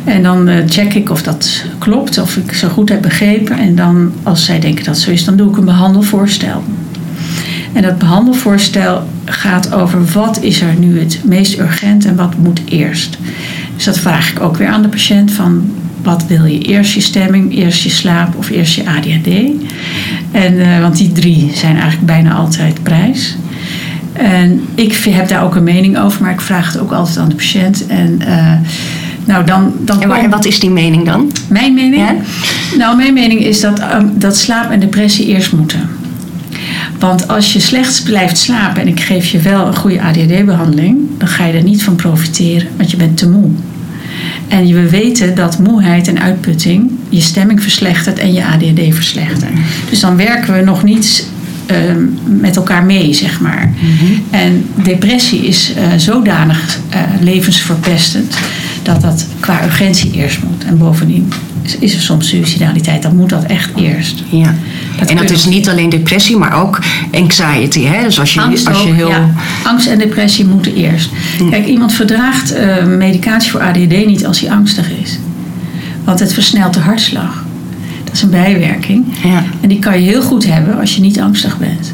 En dan check ik of dat klopt, of ik zo goed heb begrepen. En dan, als zij denken dat zo is, dan doe ik een behandelvoorstel. En dat behandelvoorstel gaat over wat is er nu het meest urgent en wat moet eerst. Dus dat vraag ik ook weer aan de patiënt van wat wil je? Eerst je stemming, eerst je slaap of eerst je ADHD? En, eh, want die drie zijn eigenlijk bijna altijd prijs. En ik heb daar ook een mening over, maar ik vraag het ook altijd aan de patiënt. En uh, nou, dan, dan En, waar- wat is die mening dan? Mijn mening? Ja? Nou, mijn mening is dat, um, dat slaap en depressie eerst moeten. Want als je slecht blijft slapen en ik geef je wel een goede ADHD-behandeling, dan ga je er niet van profiteren, want je bent te moe. En we weten dat moeheid en uitputting je stemming verslechtert en je ADHD verslechtert. Dus dan werken we nog niet um, met elkaar mee, zeg maar. En depressie is uh, zodanig uh, levensverpestend dat dat qua urgentie eerst moet. En bovendien is, is er soms suicidaliteit, dan moet dat echt eerst. Ja. Dat en dat is niet alleen depressie, maar ook anxiety. Hè? Dus als je, Angst, als je ook, heel. ja. Angst en depressie moeten eerst. Kijk, iemand verdraagt eh, medicatie voor ADHD niet als hij angstig is. Want het versnelt de hartslag. Dat is een bijwerking. Ja. En die kan je heel goed hebben als je niet angstig bent.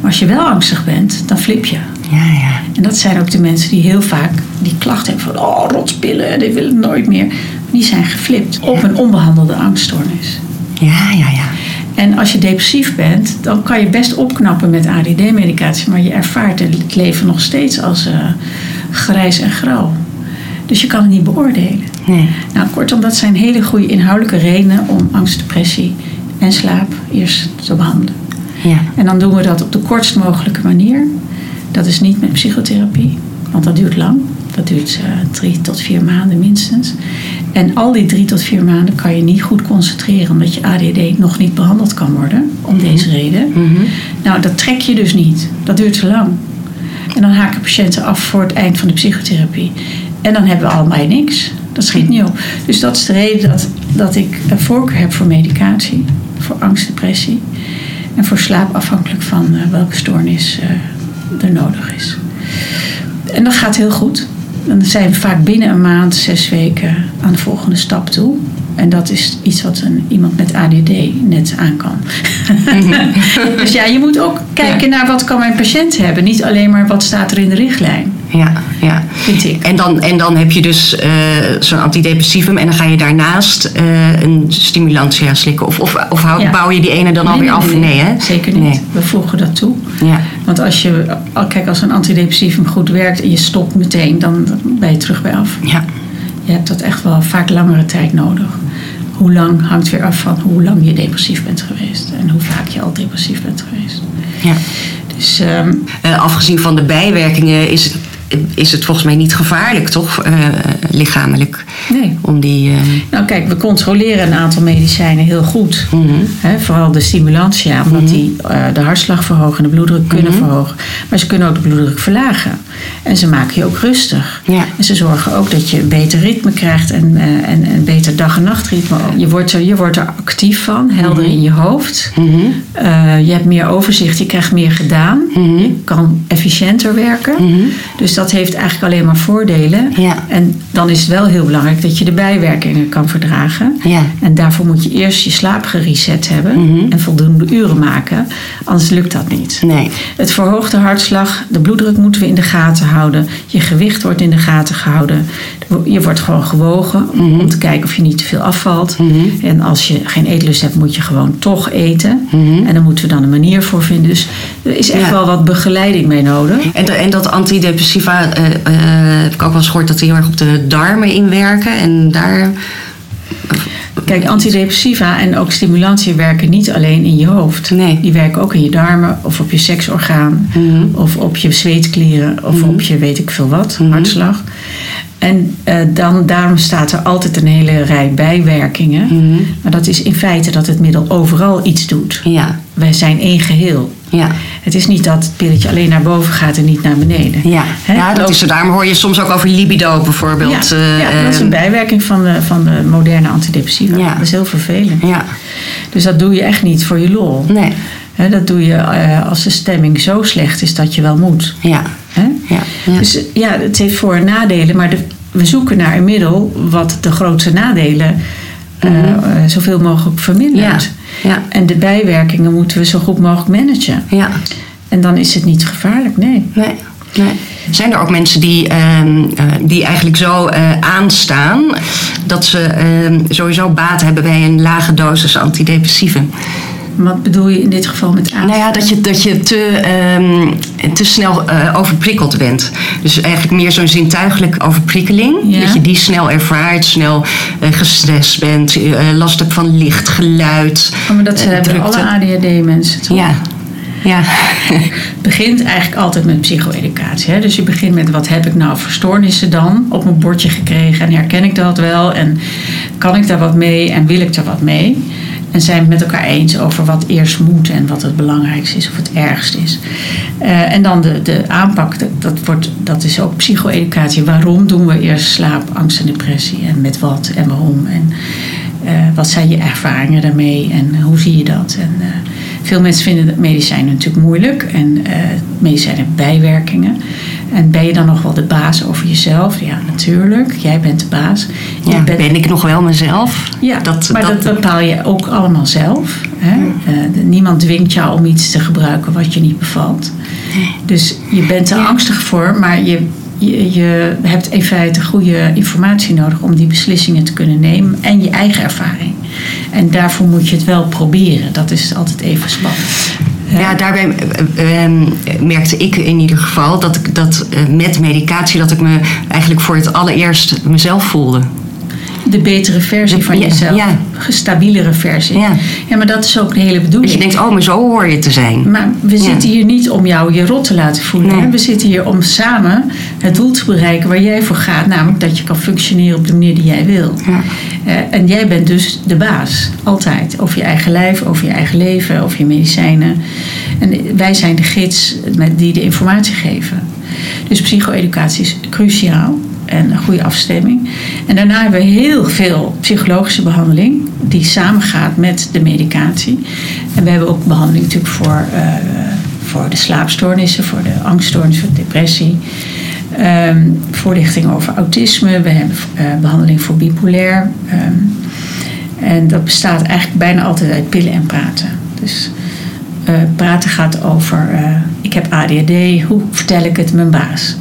Maar als je wel angstig bent, dan flip je. Ja, ja. En dat zijn ook de mensen die heel vaak die klachten hebben van... oh, rotspillen, die willen nooit meer. Die zijn geflipt op een onbehandelde angststoornis. Ja, ja, ja. En als je depressief bent, dan kan je best opknappen met ADD-medicatie, maar je ervaart het leven nog steeds als eh, grijs en grauw. Dus je kan het niet beoordelen. Nee. Nou, kortom, dat zijn hele goede inhoudelijke redenen om angst, depressie en slaap eerst te behandelen. Ja. En dan doen we dat op de kortst mogelijke manier. Dat is niet met psychotherapie, want dat duurt lang. Dat duurt eh, drie tot vier maanden minstens. En al die drie tot vier maanden kan je niet goed concentreren, omdat je ADD nog niet behandeld kan worden, om deze reden. Nou, dat trek je dus niet. Dat duurt te lang. En dan haken patiënten af voor het eind van de psychotherapie. En dan hebben we allemaal niks. Dat schiet niet op. Dus dat is de reden dat, dat ik een voorkeur heb voor medicatie. Voor angst, depressie. En voor slaap afhankelijk van eh, welke stoornis eh, er nodig is. En dat gaat heel goed. Dan zijn we vaak binnen een maand, zes weken aan de volgende stap toe. En dat is iets wat een, iemand met ADD net aan kan. dus ja, je moet ook kijken naar wat kan mijn patiënt hebben. Niet alleen maar wat staat er in de richtlijn, Ja, ja. vind ik. En dan, en dan heb je dus eh, zo'n antidepressivum en dan ga je daarnaast eh, een stimulantia slikken. Of, of, of hou- Ja. bouw je die ene dan alweer af? Nee, hè? Zeker niet. Nee. We voegen dat toe. Ja. Want als je, kijk, als een antidepressivum goed werkt en je stopt meteen, dan ben je terug bij af. Ja. Je hebt dat echt wel vaak langere tijd nodig. Hoe lang hangt weer af van hoe lang je depressief bent geweest en hoe vaak je al depressief bent geweest. ja. Dus ehm, Eh, afgezien van de bijwerkingen is het, is het volgens mij niet gevaarlijk, toch? eh, lichamelijk. nee. Om die. eh, Nou kijk, we controleren een aantal medicijnen heel goed. mhm. Vooral de stimulantia, omdat die eh, de hartslag verhogen en de bloeddruk kunnen verhogen. Maar ze kunnen ook de bloeddruk verlagen. En ze maken je ook rustig. Ja. En ze zorgen ook dat je een beter ritme krijgt en, en een beter dag- en nachtritme. Je wordt, er, je wordt er actief van, helder in je hoofd. Mhm. Je hebt meer overzicht, je krijgt meer gedaan. Je kan efficiënter werken. Dus dat heeft eigenlijk alleen maar voordelen. Ja. En dan is het wel heel belangrijk dat je de bijwerkingen kan verdragen. Ja. En daarvoor moet je eerst je slaap gereset hebben Mhm. en voldoende uren maken. Anders lukt dat niet. Nee. Het verhoogt de hartslag, de bloeddruk moeten we in de gaten houden. Je gewicht wordt in de gaten gehouden. Je wordt gewoon gewogen Mhm. om te kijken of je niet te veel afvalt. En als je geen eetlust hebt, moet je gewoon toch eten. En daar moeten we dan een manier voor vinden. Dus er is echt Mhm. Ja. wel wat begeleiding mee nodig. En, de- en dat antidepressiva, eh, eh, heb ik ook wel eens gehoord dat die heel erg op de darmen inwerken. En daar. Kijk, antidepressiva en ook stimulantie werken niet alleen in je hoofd. Nee. Die werken ook in je darmen of op je seksorgaan of op je zweetklieren of op je weet ik veel wat, hartslag. En eh, dan, daarom staat er altijd een hele rij bijwerkingen. Maar dat is in feite dat het middel overal iets doet. Ja, Wij zijn één geheel. Ja. Het is niet dat het pilletje alleen naar boven gaat en niet naar beneden. Ja, ja dat is er. Daarom hoor je soms ook over libido bijvoorbeeld. Ja, eh, ja, dat is een bijwerking van de, van de moderne antidepressiva. Ja. Dat is heel vervelend. ja, Dus dat doe je echt niet voor je lol. nee. Hè, dat doe je eh, als de stemming zo slecht is dat je wel moet. Ja, Hè? ja, ja. Dus ja, het heeft voor- en nadelen, maar de, we zoeken naar een middel wat de grootste nadelen eh, eh, zoveel mogelijk vermindert. Ja, ja. En de bijwerkingen moeten we zo goed mogelijk managen. ja. En dan is het niet gevaarlijk, nee. Nee, nee. Zijn er ook mensen die, ehm, eh, die eigenlijk zo aanstaan dat ze ehm, sowieso baat hebben bij een lage dosis antidepressieven? Wat bedoel je in dit geval met aan? Nou ja, dat je, dat je te, ehm, te snel eh, overprikkeld bent. Dus eigenlijk meer zo'n zintuigelijke overprikkeling. Ja. Dat je die snel ervaart, snel eh, gestrest bent, eh, last hebt van licht, geluid. Oh, maar dat hebben alle ADHD-mensen toch? Ja, ja. Het begint eigenlijk altijd met psycho-educatie. Hè? Dus je begint met wat heb ik nou voor stoornissen dan op mijn bordje gekregen en herken ik dat wel en kan ik daar wat mee en wil ik daar wat mee? En zijn het met elkaar eens over wat eerst moet en wat het belangrijkste is of het ergst is. Eh, en dan de, de aanpak, dat, dat, wordt, dat is ook psycho-educatie. Waarom doen we eerst slaap, angst en depressie en met wat en waarom? En eh, wat zijn je ervaringen daarmee en hoe zie je dat? En, eh, veel mensen vinden het medicijnen natuurlijk moeilijk en eh medicijnen bijwerkingen. En ben je dan nog wel de baas over jezelf? Ja, natuurlijk. Jij bent de baas. Jij ja. bent- Ben ik nog wel mezelf? ja, dat, maar dat, bepaal je ook allemaal zelf. Hè? Eh, niemand dwingt jou om iets te gebruiken wat je niet bevalt. Dus je bent er angstig voor, maar je, je, je hebt in feite goede informatie nodig om die beslissingen te kunnen nemen en je eigen ervaring. En daarvoor moet je het wel proberen. Dat is altijd even spannend. Ja, daarbij eh, eh, merkte ik in ieder geval dat ik dat eh, met medicatie dat ik me eigenlijk voor het allereerst mezelf voelde. De betere versie De- van ja, jezelf. ja. Stabielere versie. Ja. ja, maar dat is ook de hele Dat bedoeling. je denkt, oh, maar zo hoor je te zijn. Maar we Ja. zitten hier niet om jou je rot te laten voelen. Nee. hè. We zitten hier om samen het doel te bereiken waar jij voor gaat. Namelijk dat je kan functioneren op de manier die jij wil. Ja. Eh, en jij bent dus de baas. Altijd. Over je eigen lijf, over je eigen leven, over je medicijnen. En wij zijn de gids met, die de informatie geven. Dus psycho-educatie is cruciaal. En een goede afstemming. En daarna hebben we heel veel psychologische behandeling. Die samengaat met de medicatie. En we hebben ook behandeling natuurlijk voor, eh, voor de slaapstoornissen. Voor de angststoornissen, voor de depressie. Ehm, voorlichting over autisme. We hebben eh, behandeling voor bipolair. Ehm, en dat bestaat eigenlijk bijna altijd uit pillen en praten. Dus eh, praten gaat over, ik heb ADHD, hoe vertel ik het mijn baas?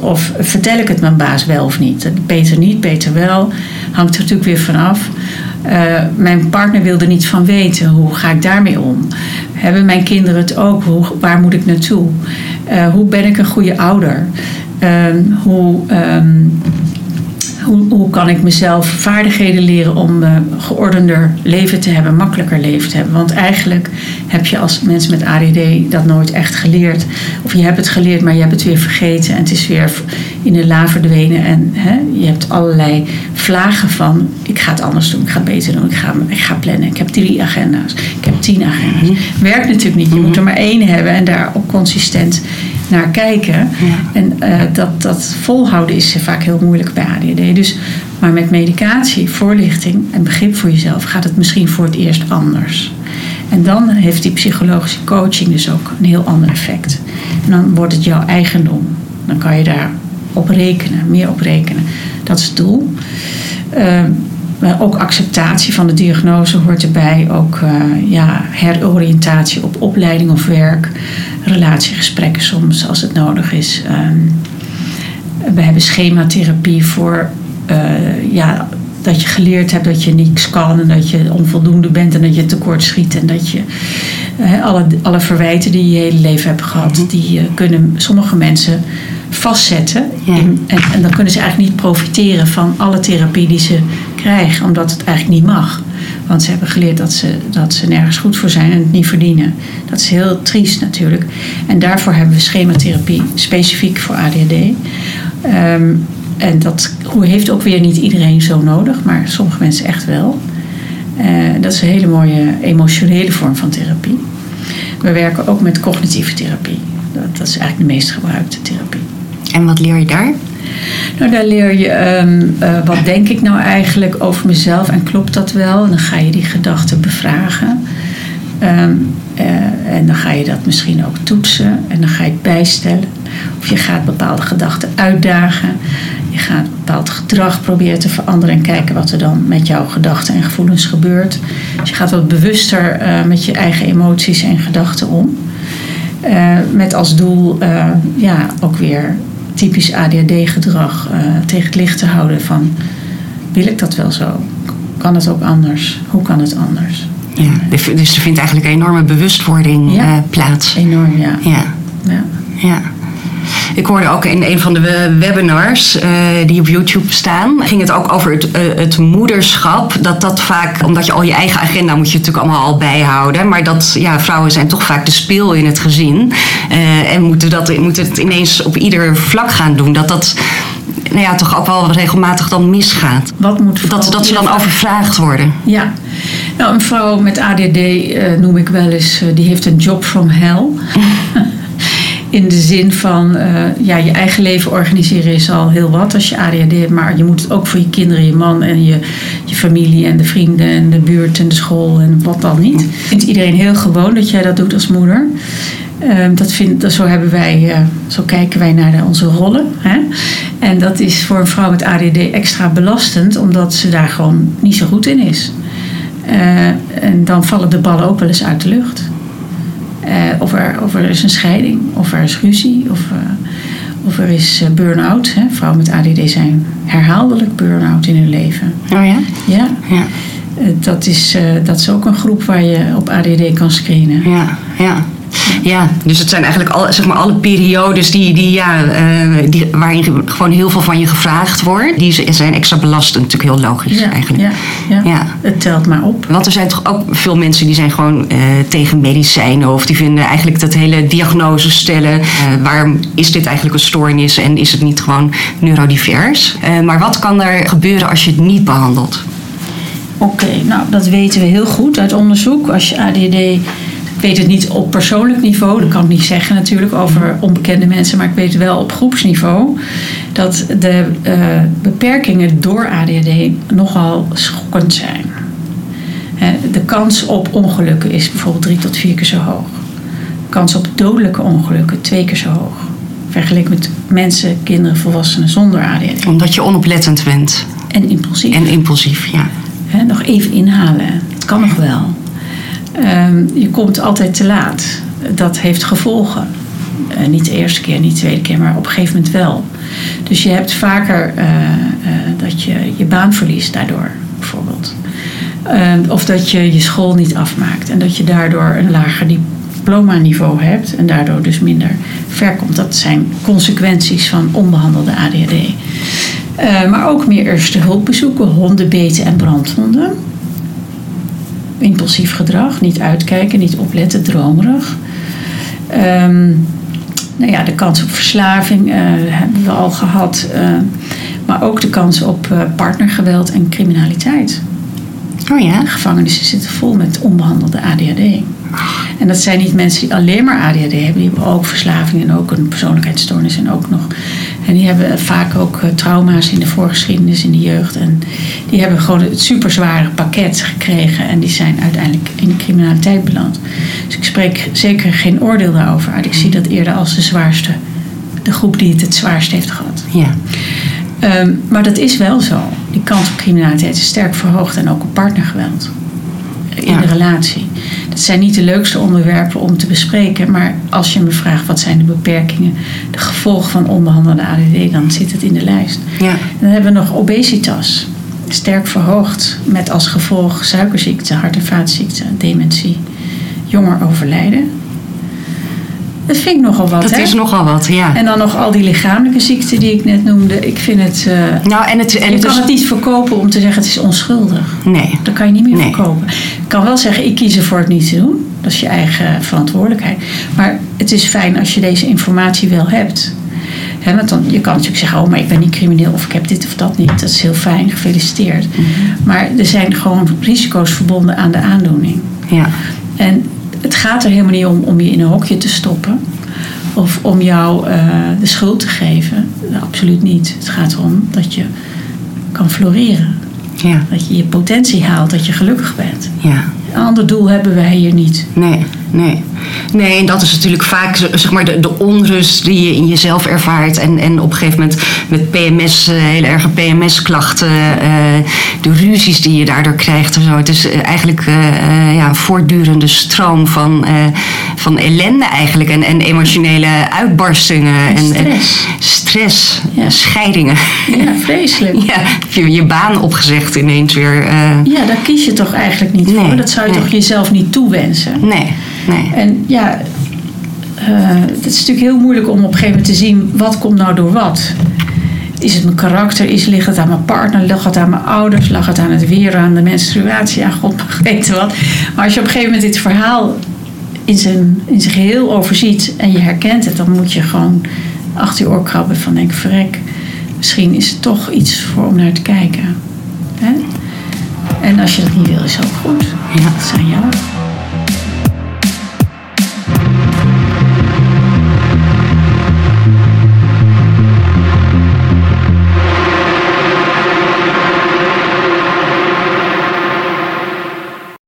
Of vertel ik het mijn baas wel of niet? Beter niet, beter wel. Hangt er natuurlijk weer vanaf. Eh mijn partner wil er niets van weten. Hoe ga ik daarmee om? Hebben mijn kinderen het ook? Waar moet ik naartoe? Eh, hoe ben ik een goede ouder? Ehm, hoe, ehm, hoe, hoe kan ik mezelf vaardigheden leren om een geordender leven te hebben, makkelijker leven te hebben? Want eigenlijk heb je als mens met ADD dat nooit echt geleerd. Of je hebt het geleerd, maar je hebt het weer vergeten en het is weer in de la verdwenen. En hè, je hebt allerlei vlagen van: ik ga het anders doen, ik ga het beter doen, ik ga, ik ga plannen. Ik heb drie agenda's, ik heb tien agenda's. Werkt natuurlijk niet, je moet er maar één hebben en daar ook consistent naar kijken. En eh, dat, dat volhouden is vaak heel moeilijk bij ADD. Dus, maar met medicatie, voorlichting en begrip voor jezelf gaat het misschien voor het eerst anders. En dan heeft die psychologische coaching dus ook een heel ander effect. En dan wordt het jouw eigendom. dan kan je daar op rekenen, meer op rekenen. Dat is het doel. Uh, maar ook acceptatie van de diagnose hoort erbij. Ook uh, ja, heroriëntatie op opleiding of werk. Relatiegesprekken soms als het nodig is. Um, we hebben schematherapie voor uh, ja, dat je geleerd hebt dat je niks kan en dat je onvoldoende bent en dat je tekort schiet en dat je uh, alle, alle verwijten die je je hele leven hebt gehad, mm -hmm. die kunnen sommige mensen vastzetten. Ja. In, en, en, dan kunnen ze eigenlijk niet profiteren van alle therapie die ze krijgen, omdat het eigenlijk niet mag. Want ze hebben geleerd dat ze, dat ze nergens goed voor zijn en het niet verdienen. Dat is heel triest natuurlijk. En daarvoor hebben we schematherapie specifiek voor ADHD. Um, en dat heeft ook weer niet iedereen zo nodig, maar sommige mensen echt wel. Uh, dat is een hele mooie emotionele vorm van therapie. We werken ook met cognitieve therapie. Dat, dat is eigenlijk de meest gebruikte therapie. En wat leer je daar? Nou, daar leer je um, uh, wat denk ik nou eigenlijk over mezelf en klopt dat wel? En dan ga je die gedachten bevragen. Um, uh, en dan ga je dat misschien ook toetsen en dan ga je het bijstellen. Of je gaat bepaalde gedachten uitdagen. Je gaat bepaald gedrag proberen te veranderen en kijken wat er dan met jouw gedachten en gevoelens gebeurt. Dus je gaat wat bewuster uh, met je eigen emoties en gedachten om. Met als doel ja, ook weer typisch ADHD-gedrag tegen het licht te houden van wil ik dat wel zo? Kan het ook anders? Hoe kan het anders? Ja, dus er vindt eigenlijk een enorme bewustwording ja, plaats. Enorm, ja. ja. ja. ja. Ik hoorde ook in een van de webinars uh, die op YouTube staan, ging het ook over het, uh, het, moederschap. Dat dat vaak, omdat je al je eigen agenda moet je natuurlijk allemaal al bijhouden. Maar dat ja, vrouwen zijn toch vaak de speel in het gezin. Uh, en moeten, dat, moeten het ineens op ieder vlak gaan doen. Dat dat nou ja, toch ook wel regelmatig dan misgaat. Wat moet dat, dat ze dan overvraagd worden. Ja. Nou, een vrouw met ADD noem ik wel eens, die heeft een job from hell. In de zin van uh, ja, je eigen leven organiseren is al heel wat als je ADHD hebt. Maar je moet het ook voor je kinderen, je man en je, je familie en de vrienden en de buurt en de school en wat dan niet. Vindt iedereen heel gewoon dat jij dat doet als moeder. Uh, dat vind, dat, zo, hebben wij, uh, zo kijken wij naar onze rollen. Hè? En dat is voor een vrouw met ADD extra belastend, omdat ze daar gewoon niet zo goed in is. Uh, en dan vallen de ballen ook wel eens uit de lucht. Uh, of, er, of er is een scheiding, of er is ruzie, of, uh, of er is uh, burn-out. Hè. Vrouwen met ADD zijn herhaaldelijk burn-out in hun leven. Oh ja? Ja. ja. dat, is, dat is ook een groep waar je op ADD kan screenen. Ja, ja. Ja, dus het zijn eigenlijk al, zeg maar, alle periodes die, die, ja, uh, die, waarin gewoon heel veel van je gevraagd wordt. Die zijn extra belastend, natuurlijk heel logisch ja, eigenlijk. Ja, ja, ja, het telt maar op. Want er zijn toch ook veel mensen die zijn gewoon uh, tegen medicijnen. Of die vinden eigenlijk dat hele diagnose stellen. Uh, waarom is dit eigenlijk een stoornis en is het niet gewoon neurodivers? maar wat kan er gebeuren als je het niet behandelt? Oké, okay, nou dat weten we heel goed uit onderzoek. Als je ADD weet het niet op persoonlijk niveau, dat kan ik niet zeggen natuurlijk over onbekende mensen, maar ik weet wel op groepsniveau dat de uh, beperkingen door ADHD nogal schokkend zijn. De kans op ongelukken is bijvoorbeeld drie tot vier keer zo hoog. De kans op dodelijke ongelukken twee keer zo hoog. Vergeleken met mensen, kinderen, volwassenen zonder ADHD. Omdat je onoplettend bent. En impulsief. En impulsief, ja. He, nog even inhalen. Het kan nog wel. Um, je komt altijd te laat. Dat heeft gevolgen. Uh, niet de eerste keer, niet de tweede keer, maar op een gegeven moment wel. Dus je hebt vaker uh, uh, dat je je baan verliest daardoor, bijvoorbeeld. of dat je je school niet afmaakt en dat je daardoor een lager diploma-niveau hebt en daardoor dus minder ver komt. Dat zijn consequenties van onbehandelde ADHD. maar ook meer eerste hulpbezoeken, hondenbeten en brandwonden impulsief gedrag, niet uitkijken, niet opletten, dromerig. Um, nou ja, de kans op verslaving uh, hebben we al gehad, uh, maar ook de kans op uh, partnergeweld en criminaliteit. Oh ja? Gevangenissen zitten vol met onbehandelde ADHD. En dat zijn niet mensen die alleen maar ADHD hebben, die hebben ook verslaving en ook een persoonlijkheidsstoornis en ook nog. En die hebben vaak ook trauma's in de voorgeschiedenis, in de jeugd. En die hebben gewoon het superzware pakket gekregen en die zijn uiteindelijk in de criminaliteit beland. Dus ik spreek zeker geen oordeel daarover uit. Ik zie dat eerder als de zwaarste de groep die het het zwaarst heeft gehad. Ja. Ehm, maar dat is wel zo. Die kans op criminaliteit is sterk verhoogd en ook op partnergeweld. In Ja. de relatie. Dat zijn niet de leukste onderwerpen om te bespreken. Maar als je me vraagt wat zijn de beperkingen, de gevolgen van onbehandelde ADD, dan zit het in de lijst. Ja. Dan hebben we nog obesitas. Sterk verhoogd met als gevolg suikerziekte, hart- en vaatziekte, dementie, jonger overlijden. Dat vind ik nogal wat, Dat hè? is nogal wat, ja. En dan nog al die lichamelijke ziekten die ik net noemde. Ik vind het... eh, nou, en het, en je het kan het niet verkopen om te zeggen het is onschuldig. Nee. Dat kan je niet meer Nee. verkopen. Ik kan wel zeggen, ik kies ervoor het niet te doen. Dat is je eigen verantwoordelijkheid. Maar het is fijn als je deze informatie wel hebt. Want dan, je kan natuurlijk zeggen, oh, maar ik ben niet crimineel of ik heb dit of dat niet. Dat is heel fijn, gefeliciteerd. Mhm. Maar er zijn gewoon risico's verbonden aan de aandoening. Ja. En het gaat er helemaal niet om om je in een hokje te stoppen. Of om jou eh, de schuld te geven. Absoluut niet. Het gaat erom dat je kan floreren. Ja. Dat je je potentie haalt, dat je gelukkig bent. Ja. Een ander doel hebben wij hier niet. Nee, nee. Nee, en dat is natuurlijk vaak zeg maar, de, de onrust die je in jezelf ervaart. En, en op een gegeven moment met PMS, eh, hele erge PMS-klachten, eh, de ruzies die je daardoor krijgt en zo. Het is eh, eigenlijk ja, een voortdurende stroom van, van ellende eigenlijk. En, en emotionele uitbarstingen. En, en stress. stress, Ja. scheidingen. Ja, vreselijk. Ja, heb je je baan opgezegd ineens weer. Ja, daar kies je toch eigenlijk niet Nee, voor. Dat zou je nee. toch jezelf niet toewensen. nee, nee. En ja, eh, het is natuurlijk heel moeilijk om op een gegeven moment te zien wat komt nou door wat. Is het mijn karakter? Is, ligt het aan mijn partner? Ligt het aan mijn ouders? Lag het aan het weer? Aan de menstruatie? Ja, god mag weten wat. Maar als je op een gegeven moment dit verhaal in zijn, in zijn geheel overziet en je herkent het, dan moet je gewoon achter je oor krabben van denk verrek. Misschien is het toch iets voor om naar te kijken. Hè? En als je dat niet wil, is ook goed. Ja. Dat zijn jou.